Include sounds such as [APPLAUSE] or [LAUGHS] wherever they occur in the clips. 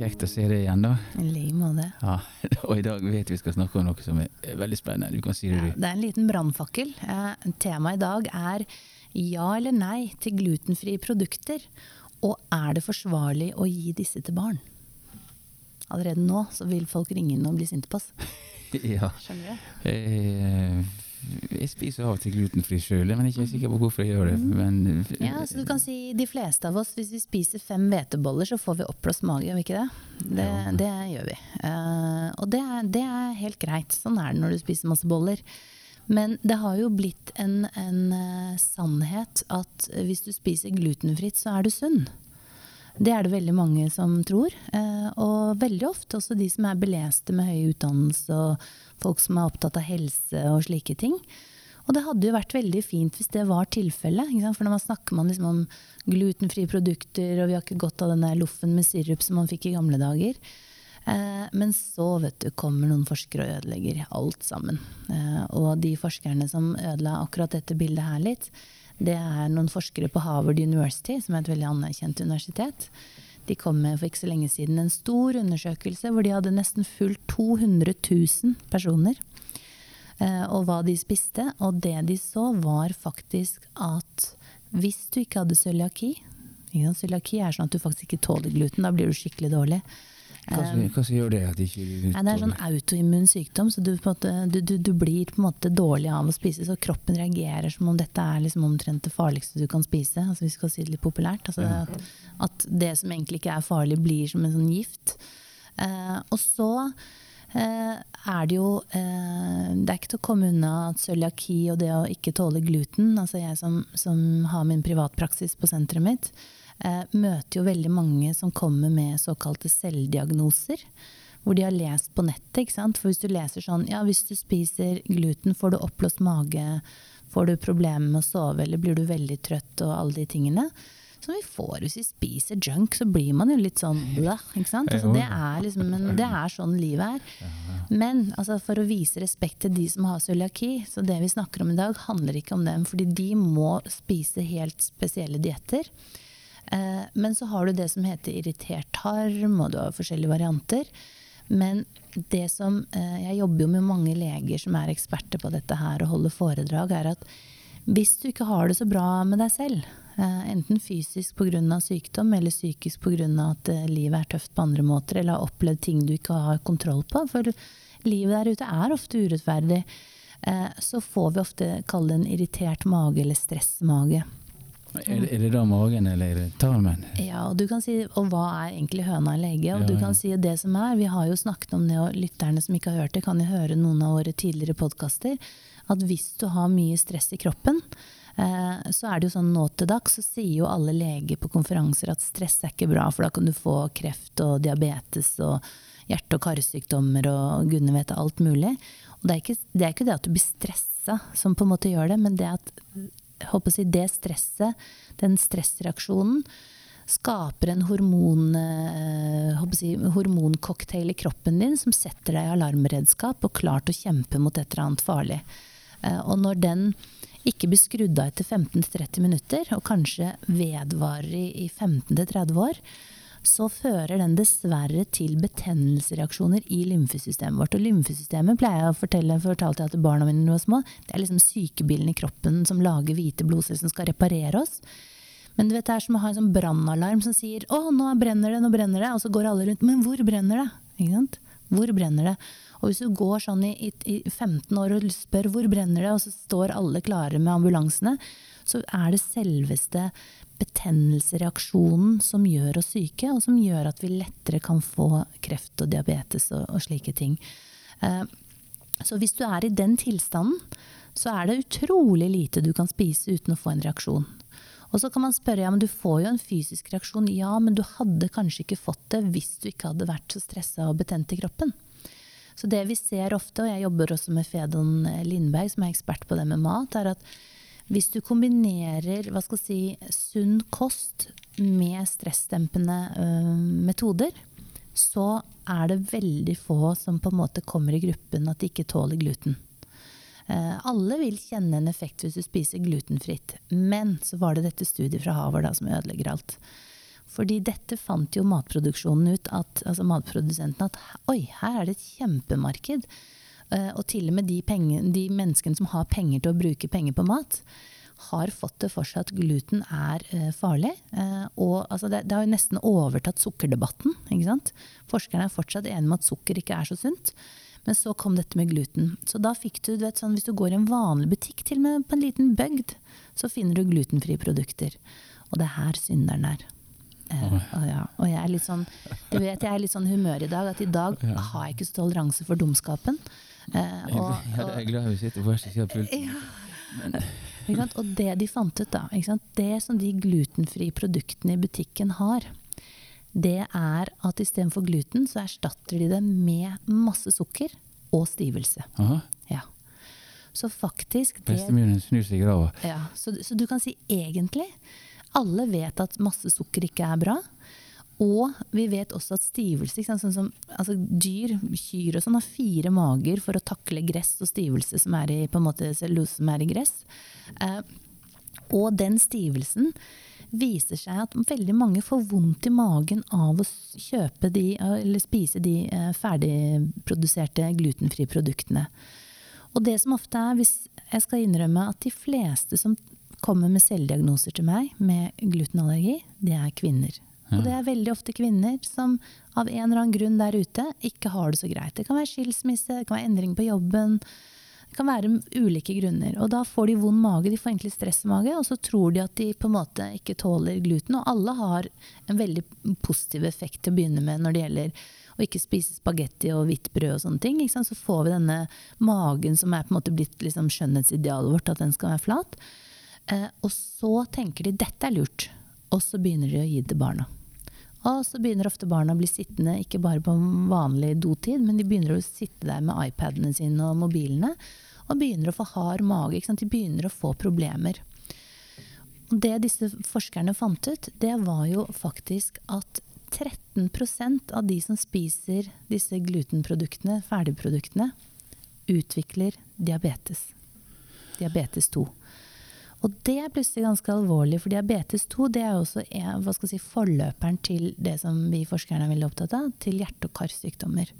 kjekt å se deg igjen, da. I like måte. Ja, [LAUGHS] og i dag vet vi skal snakke om noe som er veldig spennende. Du kan si det, Ja, det er en liten brannfakkel. Eh, Temaet i dag er ja eller nei til glutenfrie produkter. Og er det forsvarlig å gi disse til barn? Allerede nå så vil folk ringe inn og bli sinte på oss. [LAUGHS] Ja. Skjønner du? Eh, Jeg spiser av og til glutenfri sjøl, men jeg er ikke sikker på hvorfor jeg gjør det. Men, Ja, så du kan si De fleste av oss, hvis vi spiser fem hveteboller, så får vi oppblåst mage, gjør vi ikke det? Det, Ja. det gjør vi. Uh, og det er, det er helt greit. Sånn er det når du spiser masse boller. Men det har jo blitt en, en uh, sannhet at hvis du spiser glutenfritt, så er du sunn. Det er det veldig mange som tror. eh, og veldig ofte også de som er beleste med høy utdannelse, og folk som er opptatt av helse og slike ting. Og det hadde jo vært veldig fint hvis det var tilfellet. For når man snakker man liksom om glutenfrie produkter, og vi har ikke godt av den der loffen med sirup som man fikk i gamle dager. Eh, men så vet du, kommer noen forskere og ødelegger alt sammen. Eh, og de forskerne som ødela akkurat dette bildet her litt, det er noen forskere på Harvard University, som er et veldig anerkjent universitet. De kom med for ikke så lenge siden en stor undersøkelse hvor de hadde nesten fulgt 200 000 personer. Eh, Og hva de spiste. Og det de så, var faktisk at hvis du ikke hadde cøliaki ikke Cøliaki er sånn at du faktisk ikke tåler gluten. Da blir du skikkelig dårlig. hva, som, hva som gjør det at de ikke tåler? Nei, det er sånn autoimmun sykdom, så du, måte, du, du, du blir på en måte dårlig av å spise. Så kroppen reagerer som om dette er liksom omtrent det farligste du kan spise. Altså, vi skal si det litt populært. Altså, at, at det som egentlig ikke er farlig, blir som en sånn gift. Eh, og så eh, er det jo eh, Det er ikke til å komme unna at cøliaki og det å ikke tåle gluten Altså jeg som, som har min privatpraksis på senteret mitt, eh, møter jo veldig mange som kommer med såkalte selvdiagnoser. Hvor de har lest på nettet. ikke sant? For hvis du leser sånn Ja, hvis du spiser gluten, får du oppblåst mage, får du problemer med å sove, eller blir du veldig trøtt, og alle de tingene. Som vi får hvis vi spiser junk, så blir man jo litt sånn [LAUGHS] blah, ikke sant? Altså, det, er liksom, det er sånn livet er. Men altså, for å vise respekt til de som har cøliaki, så det vi snakker om i dag, handler ikke om dem. Fordi de må spise helt spesielle dietter. Eh, men så har du det som heter irritert tarm, og du har forskjellige varianter. Men det som eh, Jeg jobber jo med mange leger som er eksperter på dette her og holder foredrag, er at hvis du ikke har det så bra med deg selv, enten fysisk pga. sykdom eller psykisk pga. at eh, livet er tøft på andre måter, eller har opplevd ting du ikke har kontroll på, for livet der ute er ofte urettferdig, eh, så får vi ofte kalle det en irritert mage eller stressmage. Er, er det da magen, eller er det tarmen? Ja, og du kan si, og hva er egentlig høna eller egget? Og Ja, du ja. kan si det som er, Vi har jo snakket om det, og lytterne som ikke har hørt det, kan jo høre noen av våre tidligere podkaster. At hvis du har mye stress i kroppen, eh, så er det jo sånn nå til dags, så sier jo alle leger på konferanser at stress er ikke bra, for da kan du få kreft og diabetes og hjerte- og karsykdommer og gudene vet alt mulig. Og det er, ikke, det er ikke det at du blir stressa som på en måte gjør det, men det at si, det stresset, den stressreaksjonen, skaper en hormon, eh, si, hormoncocktail i kroppen din som setter deg i alarmredskap og klar til å kjempe mot et eller annet farlig. Eh, Og når den ikke blir skrudd av etter 15-30 minutter, og kanskje vedvarer i, i 15-30 år, så fører den dessverre til betennelsesreaksjoner i lymfesystemet vårt. Og lymfesystemet pleier jeg å fortelle, fortalte jeg til barna mine da de var små, det er liksom sykebilen i kroppen som lager hvite blodceller som skal reparere oss. Men du vet, det er som å ha en sånn brannalarm som sier 'Å, nå brenner det, nå brenner det', og så går alle rundt 'Men hvor brenner det?' Ikke sant? Hvor brenner det? Og hvis du går sånn i, i, i 15 år og spør 'Hvor brenner det?', og så står alle klare med ambulansene, så er det selveste betennelsereaksjonen som gjør oss syke, og som gjør at vi lettere kan få kreft og diabetes og, og slike ting. Eh, så hvis du er i den tilstanden, så er det utrolig lite du kan spise uten å få en reaksjon. Og så kan man spørre, ja, men du får jo en fysisk reaksjon. Ja, men du hadde kanskje ikke fått det hvis du ikke hadde vært så stressa og betent i kroppen. Så det vi ser ofte, og jeg jobber også med Fedon Lindberg, som er ekspert på det med mat, er at hvis du kombinerer hva skal si, sunn kost med stressdempende ø, metoder, så er det veldig få som på en måte kommer i gruppen at de ikke tåler gluten. Eh, alle vil kjenne en effekt hvis du spiser glutenfritt, men så var det dette studiet fra Harvard som ødelegger alt. Fordi dette fant jo matproduksjonen ut, at, altså matprodusenten, at oi, her er det et kjempemarked. Eh, og til og med de, penger, de menneskene som har penger til å bruke penger på mat, har fått det for seg at gluten er eh, farlig. Og altså, det, det, har jo nesten overtatt sukkerdebatten. Forskerne er fortsatt enige om at sukker ikke er så sunt. Men så kom dette med gluten. Så da fikk du, du vet, sånn, Hvis du går i en vanlig butikk, til og med på en liten bygd, så finner du glutenfrie produkter. Og det er her synderen er. Eh, og, ja, og, jeg er litt sånn du vet, jeg er litt sånn humør i dag. At i dag ja. har jeg ikke så toleranse for dumskapen. Eh, og, og, jeg, er glad vi sitter på hver side av pulten. Og det de fant ut, da, det som de glutenfrie produktene i butikken har, det er at istedenfor gluten, så erstatter de det med masse sukker og stivelse. Aha. Ja. Så faktisk grava. Ja, så, så, du kan si egentlig Alle vet at masse sukker ikke er bra. Og vi vet også at stivelse sånn som, altså Dyr, kyr og sånn, har fire mager for å takle gress og stivelse som er i, på en måte, som er i gress. Eh, og den stivelsen viser seg at veldig mange får vondt i magen av å kjøpe de, eller spise de eh, ferdigproduserte glutenfrie produktene. Og det som ofte er, hvis jeg skal innrømme at de fleste som kommer med selvdiagnoser til meg med glutenallergi, det er kvinner. Og det er veldig ofte kvinner som av en eller annen grunn der ute ikke har det så greit. Det kan være skilsmisse, det kan være endring på jobben. Det kan være ulike grunner. Og da får de vond mage, de får egentlig stressmage, og så tror de at de på en måte ikke tåler gluten. Og alle har en veldig positiv effekt til å begynne med når det gjelder å ikke spise spagetti og hvitt brød og sånne ting. Så får vi denne magen som er på en måte blitt liksom skjønnhetsidealet vårt, at den skal være flat. Eh, og så tenker de dette er lurt, og så begynner de å gi det til barna. Og så begynner ofte barna å bli sittende ikke bare på vanlig dotid, men de begynner å sitte der med iPadene sine og mobilene. Og begynner å få hard mage. De begynner å få problemer. Og det disse forskerne fant ut, det var jo faktisk at 13% av de som spiser disse glutenproduktene, ferdigproduktene, utvikler diabetes. Diabetes 2. Og det er plutselig ganske alvorlig, for diabetes 2 det er også skal si, forløperen til det som vi forskerne er veldig opptatt av, til hjerte- og karsykdommer.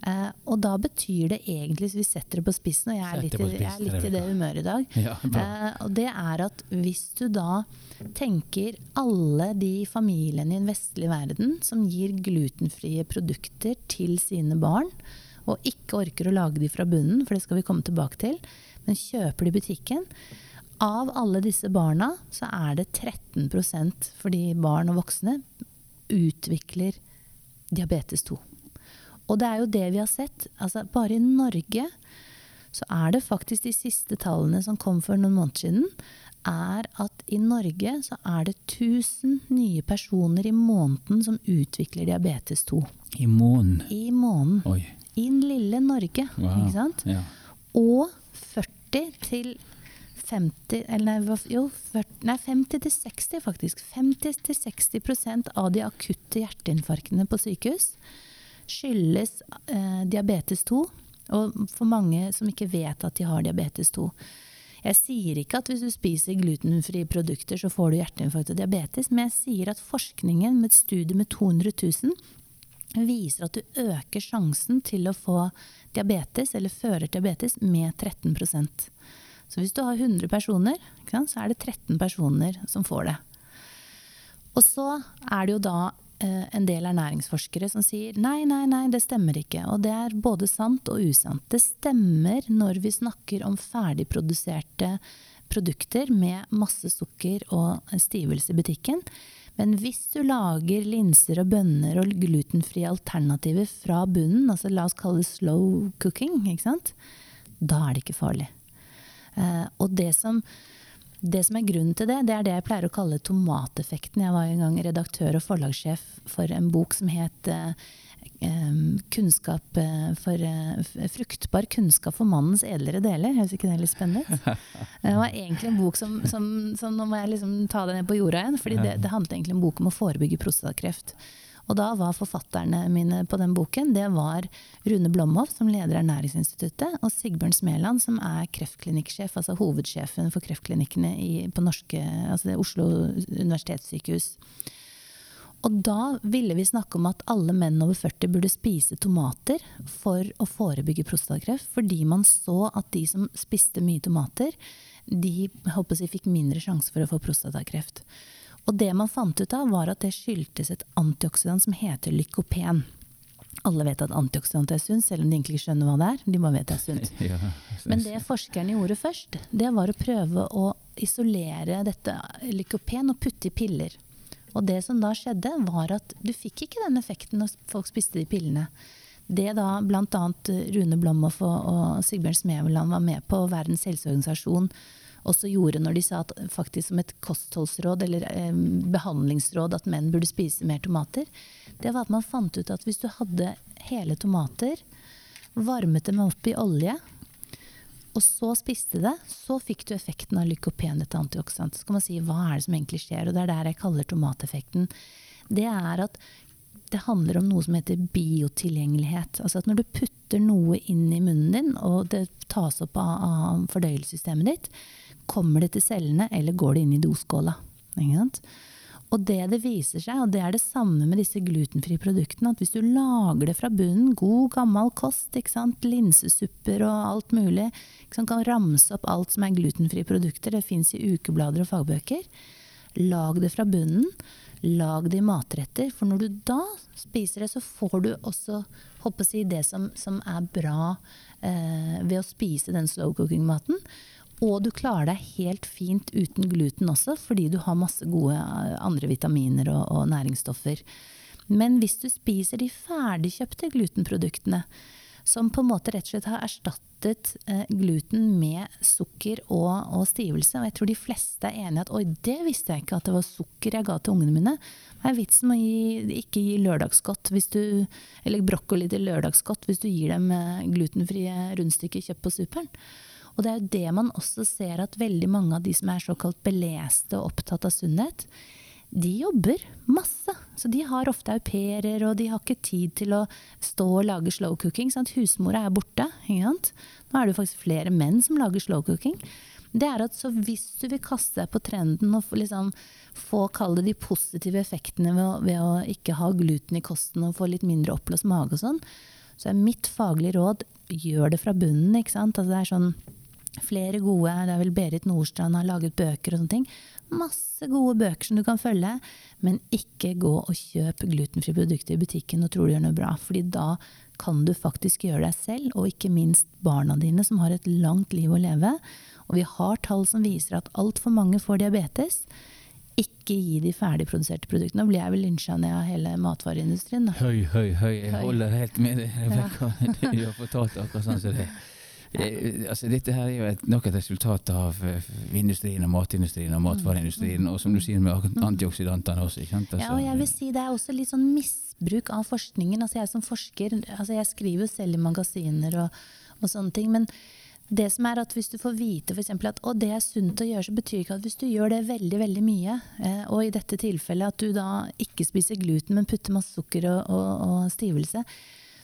Uh, og da betyr det egentlig, hvis vi setter det på spissen, og jeg er litt, jeg er litt i det humøret i dag, [LAUGHS] ja, uh, og det er at hvis du da tenker alle de familiene i den vestlige verden som gir glutenfrie produkter til sine barn, og ikke orker å lage de fra bunnen, for det skal vi komme tilbake til, men kjøper de i butikken, av alle disse barna så er det 13% fordi barn og voksne utvikler diabetes 2. Og det er jo det vi har sett. Altså, bare i Norge så er det faktisk de siste tallene som kom for noen måneder siden, er at i Norge så er det 1000 nye personer i måneden som utvikler diabetes 2. I måneden? I måneden. Oi. I den lille Norge. Wow. Ikke sant? Ja. Og 40 til 50, eller jo, 40, nei 50 til 60 faktisk. 50 til 60% av de akutte hjerteinfarktene på sykehus skyldes eh, diabetes 2. Og for mange som ikke vet at de har diabetes 2. Jeg sier ikke at hvis du spiser glutenfrie produkter, så får du hjerteinfarkt og diabetes, men jeg sier at forskningen med et studie med 200 000 viser at du øker sjansen til å få diabetes, eller fører diabetes, med 13 så hvis du har 100 personer, så er det 13 personer som får det. Og så er det jo da eh, en del ernæringsforskere som sier nei, nei, nei, det stemmer ikke. Og det er både sant og usant. Det stemmer når vi snakker om ferdigproduserte produkter med masse sukker og stivelse i butikken. Men hvis du lager linser og bønner og glutenfrie alternativer fra bunnen, altså la oss kalle det slow cooking, da er det ikke farlig. Eh, og det som, det som er grunnen til det, det er det jeg pleier å kalle tomateffekten. Jeg var en gang redaktør og forlagssjef for en bok som het eh, kunnskap for, fruktbar kunnskap for mannens edlere deler. Høres ikke det litt spennende [LAUGHS] Det var egentlig en bok som, som, som Nå må jeg liksom ta det ned på jorda igjen. fordi det, det handlet egentlig om en bok om å forebygge prostatakreft. Og da var forfatterne mine på den boken det var Rune Blomhoff, som leder Ernæringsinstituttet, og Sigbjørn Smeland, som er kreftklinikksjef, altså hovedsjefen for kreftklinikkene på norske, altså Oslo universitetssykehus. Og da ville vi snakke om at alle menn over 40 burde spise tomater for å forebygge prostatakreft, fordi man så at de som spiste mye tomater, de håper jeg, fikk mindre sjanse for å få prostatakreft. Og det man fant ut av, var at det skyldtes et antioksidant som heter lykopen. Alle vet at antioksidanter er sunt, selv om de egentlig ikke skjønner hva det er. De bare vet det er sunt. [LAUGHS] Ja, Men det forskerne gjorde først, det var å prøve å isolere dette lykopen og putte i piller. Og det som da skjedde, var at du fikk ikke den effekten når folk spiste de pillene. Det da bl.a. Rune Blomhoff og, og Sigbjørn Smeveland var med på Verdens helseorganisasjon også gjorde når de sa at faktisk som et kostholdsråd eller eh, behandlingsråd at menn burde spise mer tomater, det var at man fant ut at hvis du hadde hele tomater, varmet dem opp i olje, og så spiste det, så fikk du effekten av lykopen, et antioksidant. Så kan man si hva er det som egentlig skjer, og det er der jeg kaller tomateffekten. Det er at det handler om noe som heter biotilgjengelighet. Altså at når du putter noe inn i munnen din, og det tas opp av, av fordøyelsessystemet ditt, Kommer det til cellene, eller går det inn i doskåla? Og det det viser seg, og det er det samme med disse glutenfrie produktene, at hvis du lager det fra bunnen, god gammel kost, linsesupper og alt mulig, kan ramse opp alt som er glutenfrie produkter, det fins i ukeblader og fagbøker, lag det fra bunnen. Lag det i matretter, for når du da spiser det, så får du også håper jeg, det som, som er bra eh, ved å spise den slow cooking-maten. Og du klarer deg helt fint uten gluten også, fordi du har masse gode eh, andre vitaminer og, og næringsstoffer. Men hvis du spiser de ferdigkjøpte glutenproduktene, som på en måte rett og slett har erstattet eh, gluten med sukker og, og, stivelse. Og jeg tror de fleste er enige at oi, det visste jeg ikke at det var sukker jeg ga til ungene mine. Hva er vitsen med å gi, ikke gi lørdagsgodt du, eller brokkoli til lørdagsgodt hvis du gir dem eh, glutenfrie rundstykker kjøpt på superen? Og det er jo det man også ser at veldig mange av de som er såkalt beleste og opptatt av sunnhet, de jobber masse. Så de har ofte au pairer, og de har ikke tid til å stå og lage slow cooking. Sant? Husmora er borte. Nå er det faktisk flere menn som lager slow cooking. Det er at så Hvis du vil kaste deg på trenden og liksom få kalle de positive effektene ved å, ved å, ikke ha gluten i kosten og få litt mindre oppblåst mage og sånn, så er mitt faglige råd gjør det fra bunnen. ikke sant? Altså det er sånn Flere gode, det er vel Berit Nordstrand har laget bøker og sånne ting. Masse gode bøker som du kan følge, men ikke gå og kjøp glutenfrie produkter i butikken og tro du gjør noe bra. fordi da kan du faktisk gjøre deg selv, og ikke minst barna dine, som har et langt liv å leve. Og vi har tall som viser at altfor mange får diabetes. Ikke gi de ferdigproduserte produktene. Nå blir jeg vel lynsja ned av hele matvareindustrien. Da. Høy, høy, høy. Jeg holder helt med deg, Rebekka. Ja. [LAUGHS] Du har fortalt akkurat sånn som det er. Eh, altså, dette her er jo et, nok et resultat av uh, industrien og matindustrien og matvareindustrien, og som du sier med antioksidantene også. Altså, ja, og jeg vil si Det er også litt sånn misbruk av forskningen. altså Jeg som forsker, altså jeg skriver jo selv i magasiner og, og sånne ting. men det som er at Hvis du får vite for at å, det er sunt å gjøre, så betyr ikke at hvis du gjør det veldig veldig mye, eh, og i dette tilfellet at du da ikke spiser gluten, men putter masse sukker og, og, og stivelse,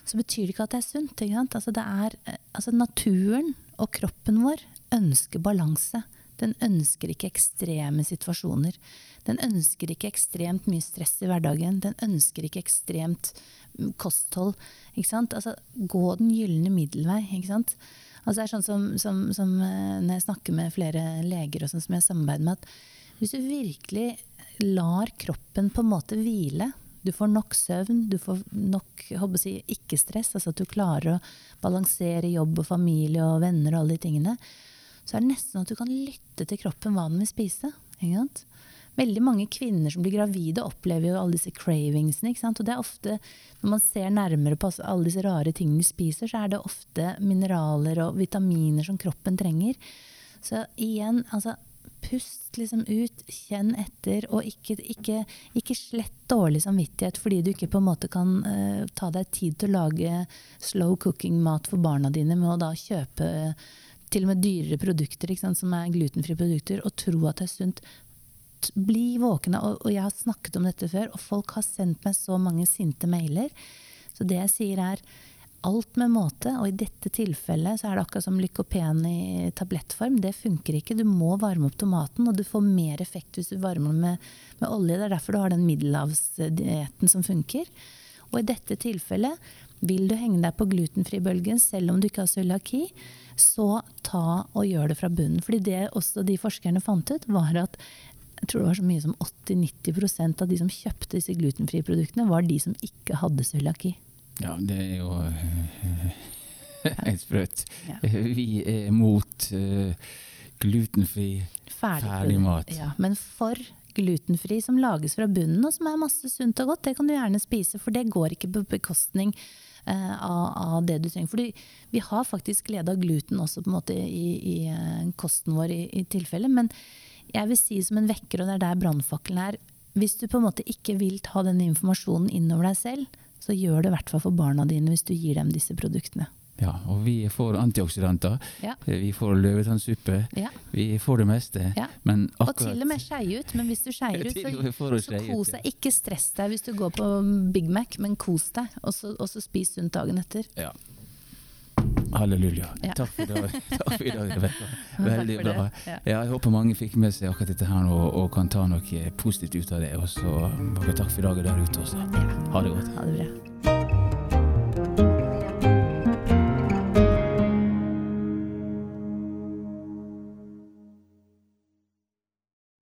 så betyr det ikke at det er sunt. Altså det er, eh, altså naturen og kroppen vår ønsker balanse. Den ønsker ikke ekstreme situasjoner. Den ønsker ikke ekstremt mye stress i hverdagen. Den ønsker ikke ekstremt mm, kosthold. Altså, gå den gylne middelvei. Altså, det er sånn som, som, som, eh, når jeg snakker med flere leger og sånn som jeg samarbeider med, at hvis du virkelig lar kroppen på en måte hvile du får nok søvn, du får nok si, ikke-stress, altså at du klarer å balansere jobb og familie og venner og alle de tingene. Så er det nesten sånn at du kan lytte til kroppen hva den vil spise. Veldig mange kvinner som blir gravide, opplever jo alle disse cravingsene. Og det er ofte, når man ser nærmere på alle disse rare tingene de spiser, så er det ofte mineraler og vitaminer som kroppen trenger. Så igjen, altså pust liksom ut, kjenn etter, og ikke, ikke, ikke, slett dårlig samvittighet fordi du ikke på en måte kan uh, ta deg tid til å lage slow cooking-mat for barna dine med å da kjøpe uh, til og med dyrere produkter sant, som er glutenfrie produkter, og tro at det er sunt. Bli våkne. Og, og, jeg har snakket om dette før, og folk har sendt meg så mange sinte mailer. Så det jeg sier er alt med måte, og i dette tilfellet så er det akkurat som lykopen i tablettform. Det funker ikke. Du må varme opp tomaten, og du får mer effekt hvis du varmer den med, med olje. Det er derfor du har den middelhavsdietten som funker. Og i dette tilfellet, vil du henge deg på glutenfri-bølgen selv om du ikke har cøliaki, så ta og gjør det fra bunnen. Fordi det også de forskerne fant ut, var at jeg tror det var så mye som 80-90% av de som kjøpte disse glutenfrie produktene, var de som ikke hadde cøliaki. Ja, det er jo [LAUGHS] helt sprøtt. Ja. Vi er mot uh, glutenfri ferdig mat. Ja, men for glutenfri som lages fra bunnen, og som er masse sunt og godt, det kan du gjerne spise, for det går ikke på bekostning uh, av, av, det du trenger. Fordi vi har faktisk glede av gluten også på en måte i, i uh, kosten vår i, i tilfelle, men jeg vil si som en vekker, og det er der brannfakkelen er. Hvis du på en måte ikke vil ta den informasjonen innover deg selv, så gjør det i hvert fall for barna dine hvis du gir dem disse produktene. Ja, og vi får antioksidanter. Ja. Vi får løvetannsuppe. Ja. Vi får det meste. Ja. Men akkurat Og til og med skeie ut. Men hvis du skeier ut, [LAUGHS] så, så kos deg. Ikke stress deg hvis du går på Big Mac, men kos deg. Og så, og så spis sunt dagen etter. Ja. Halleluja. Ja. Takk for i dag, [LAUGHS] Veldig bra. Ja. Jeg håper mange fikk med seg akkurat dette her nå, og kan ta noe positivt ut av det. Og så takk for i dag der ute også. Ha det godt. Ha det bra.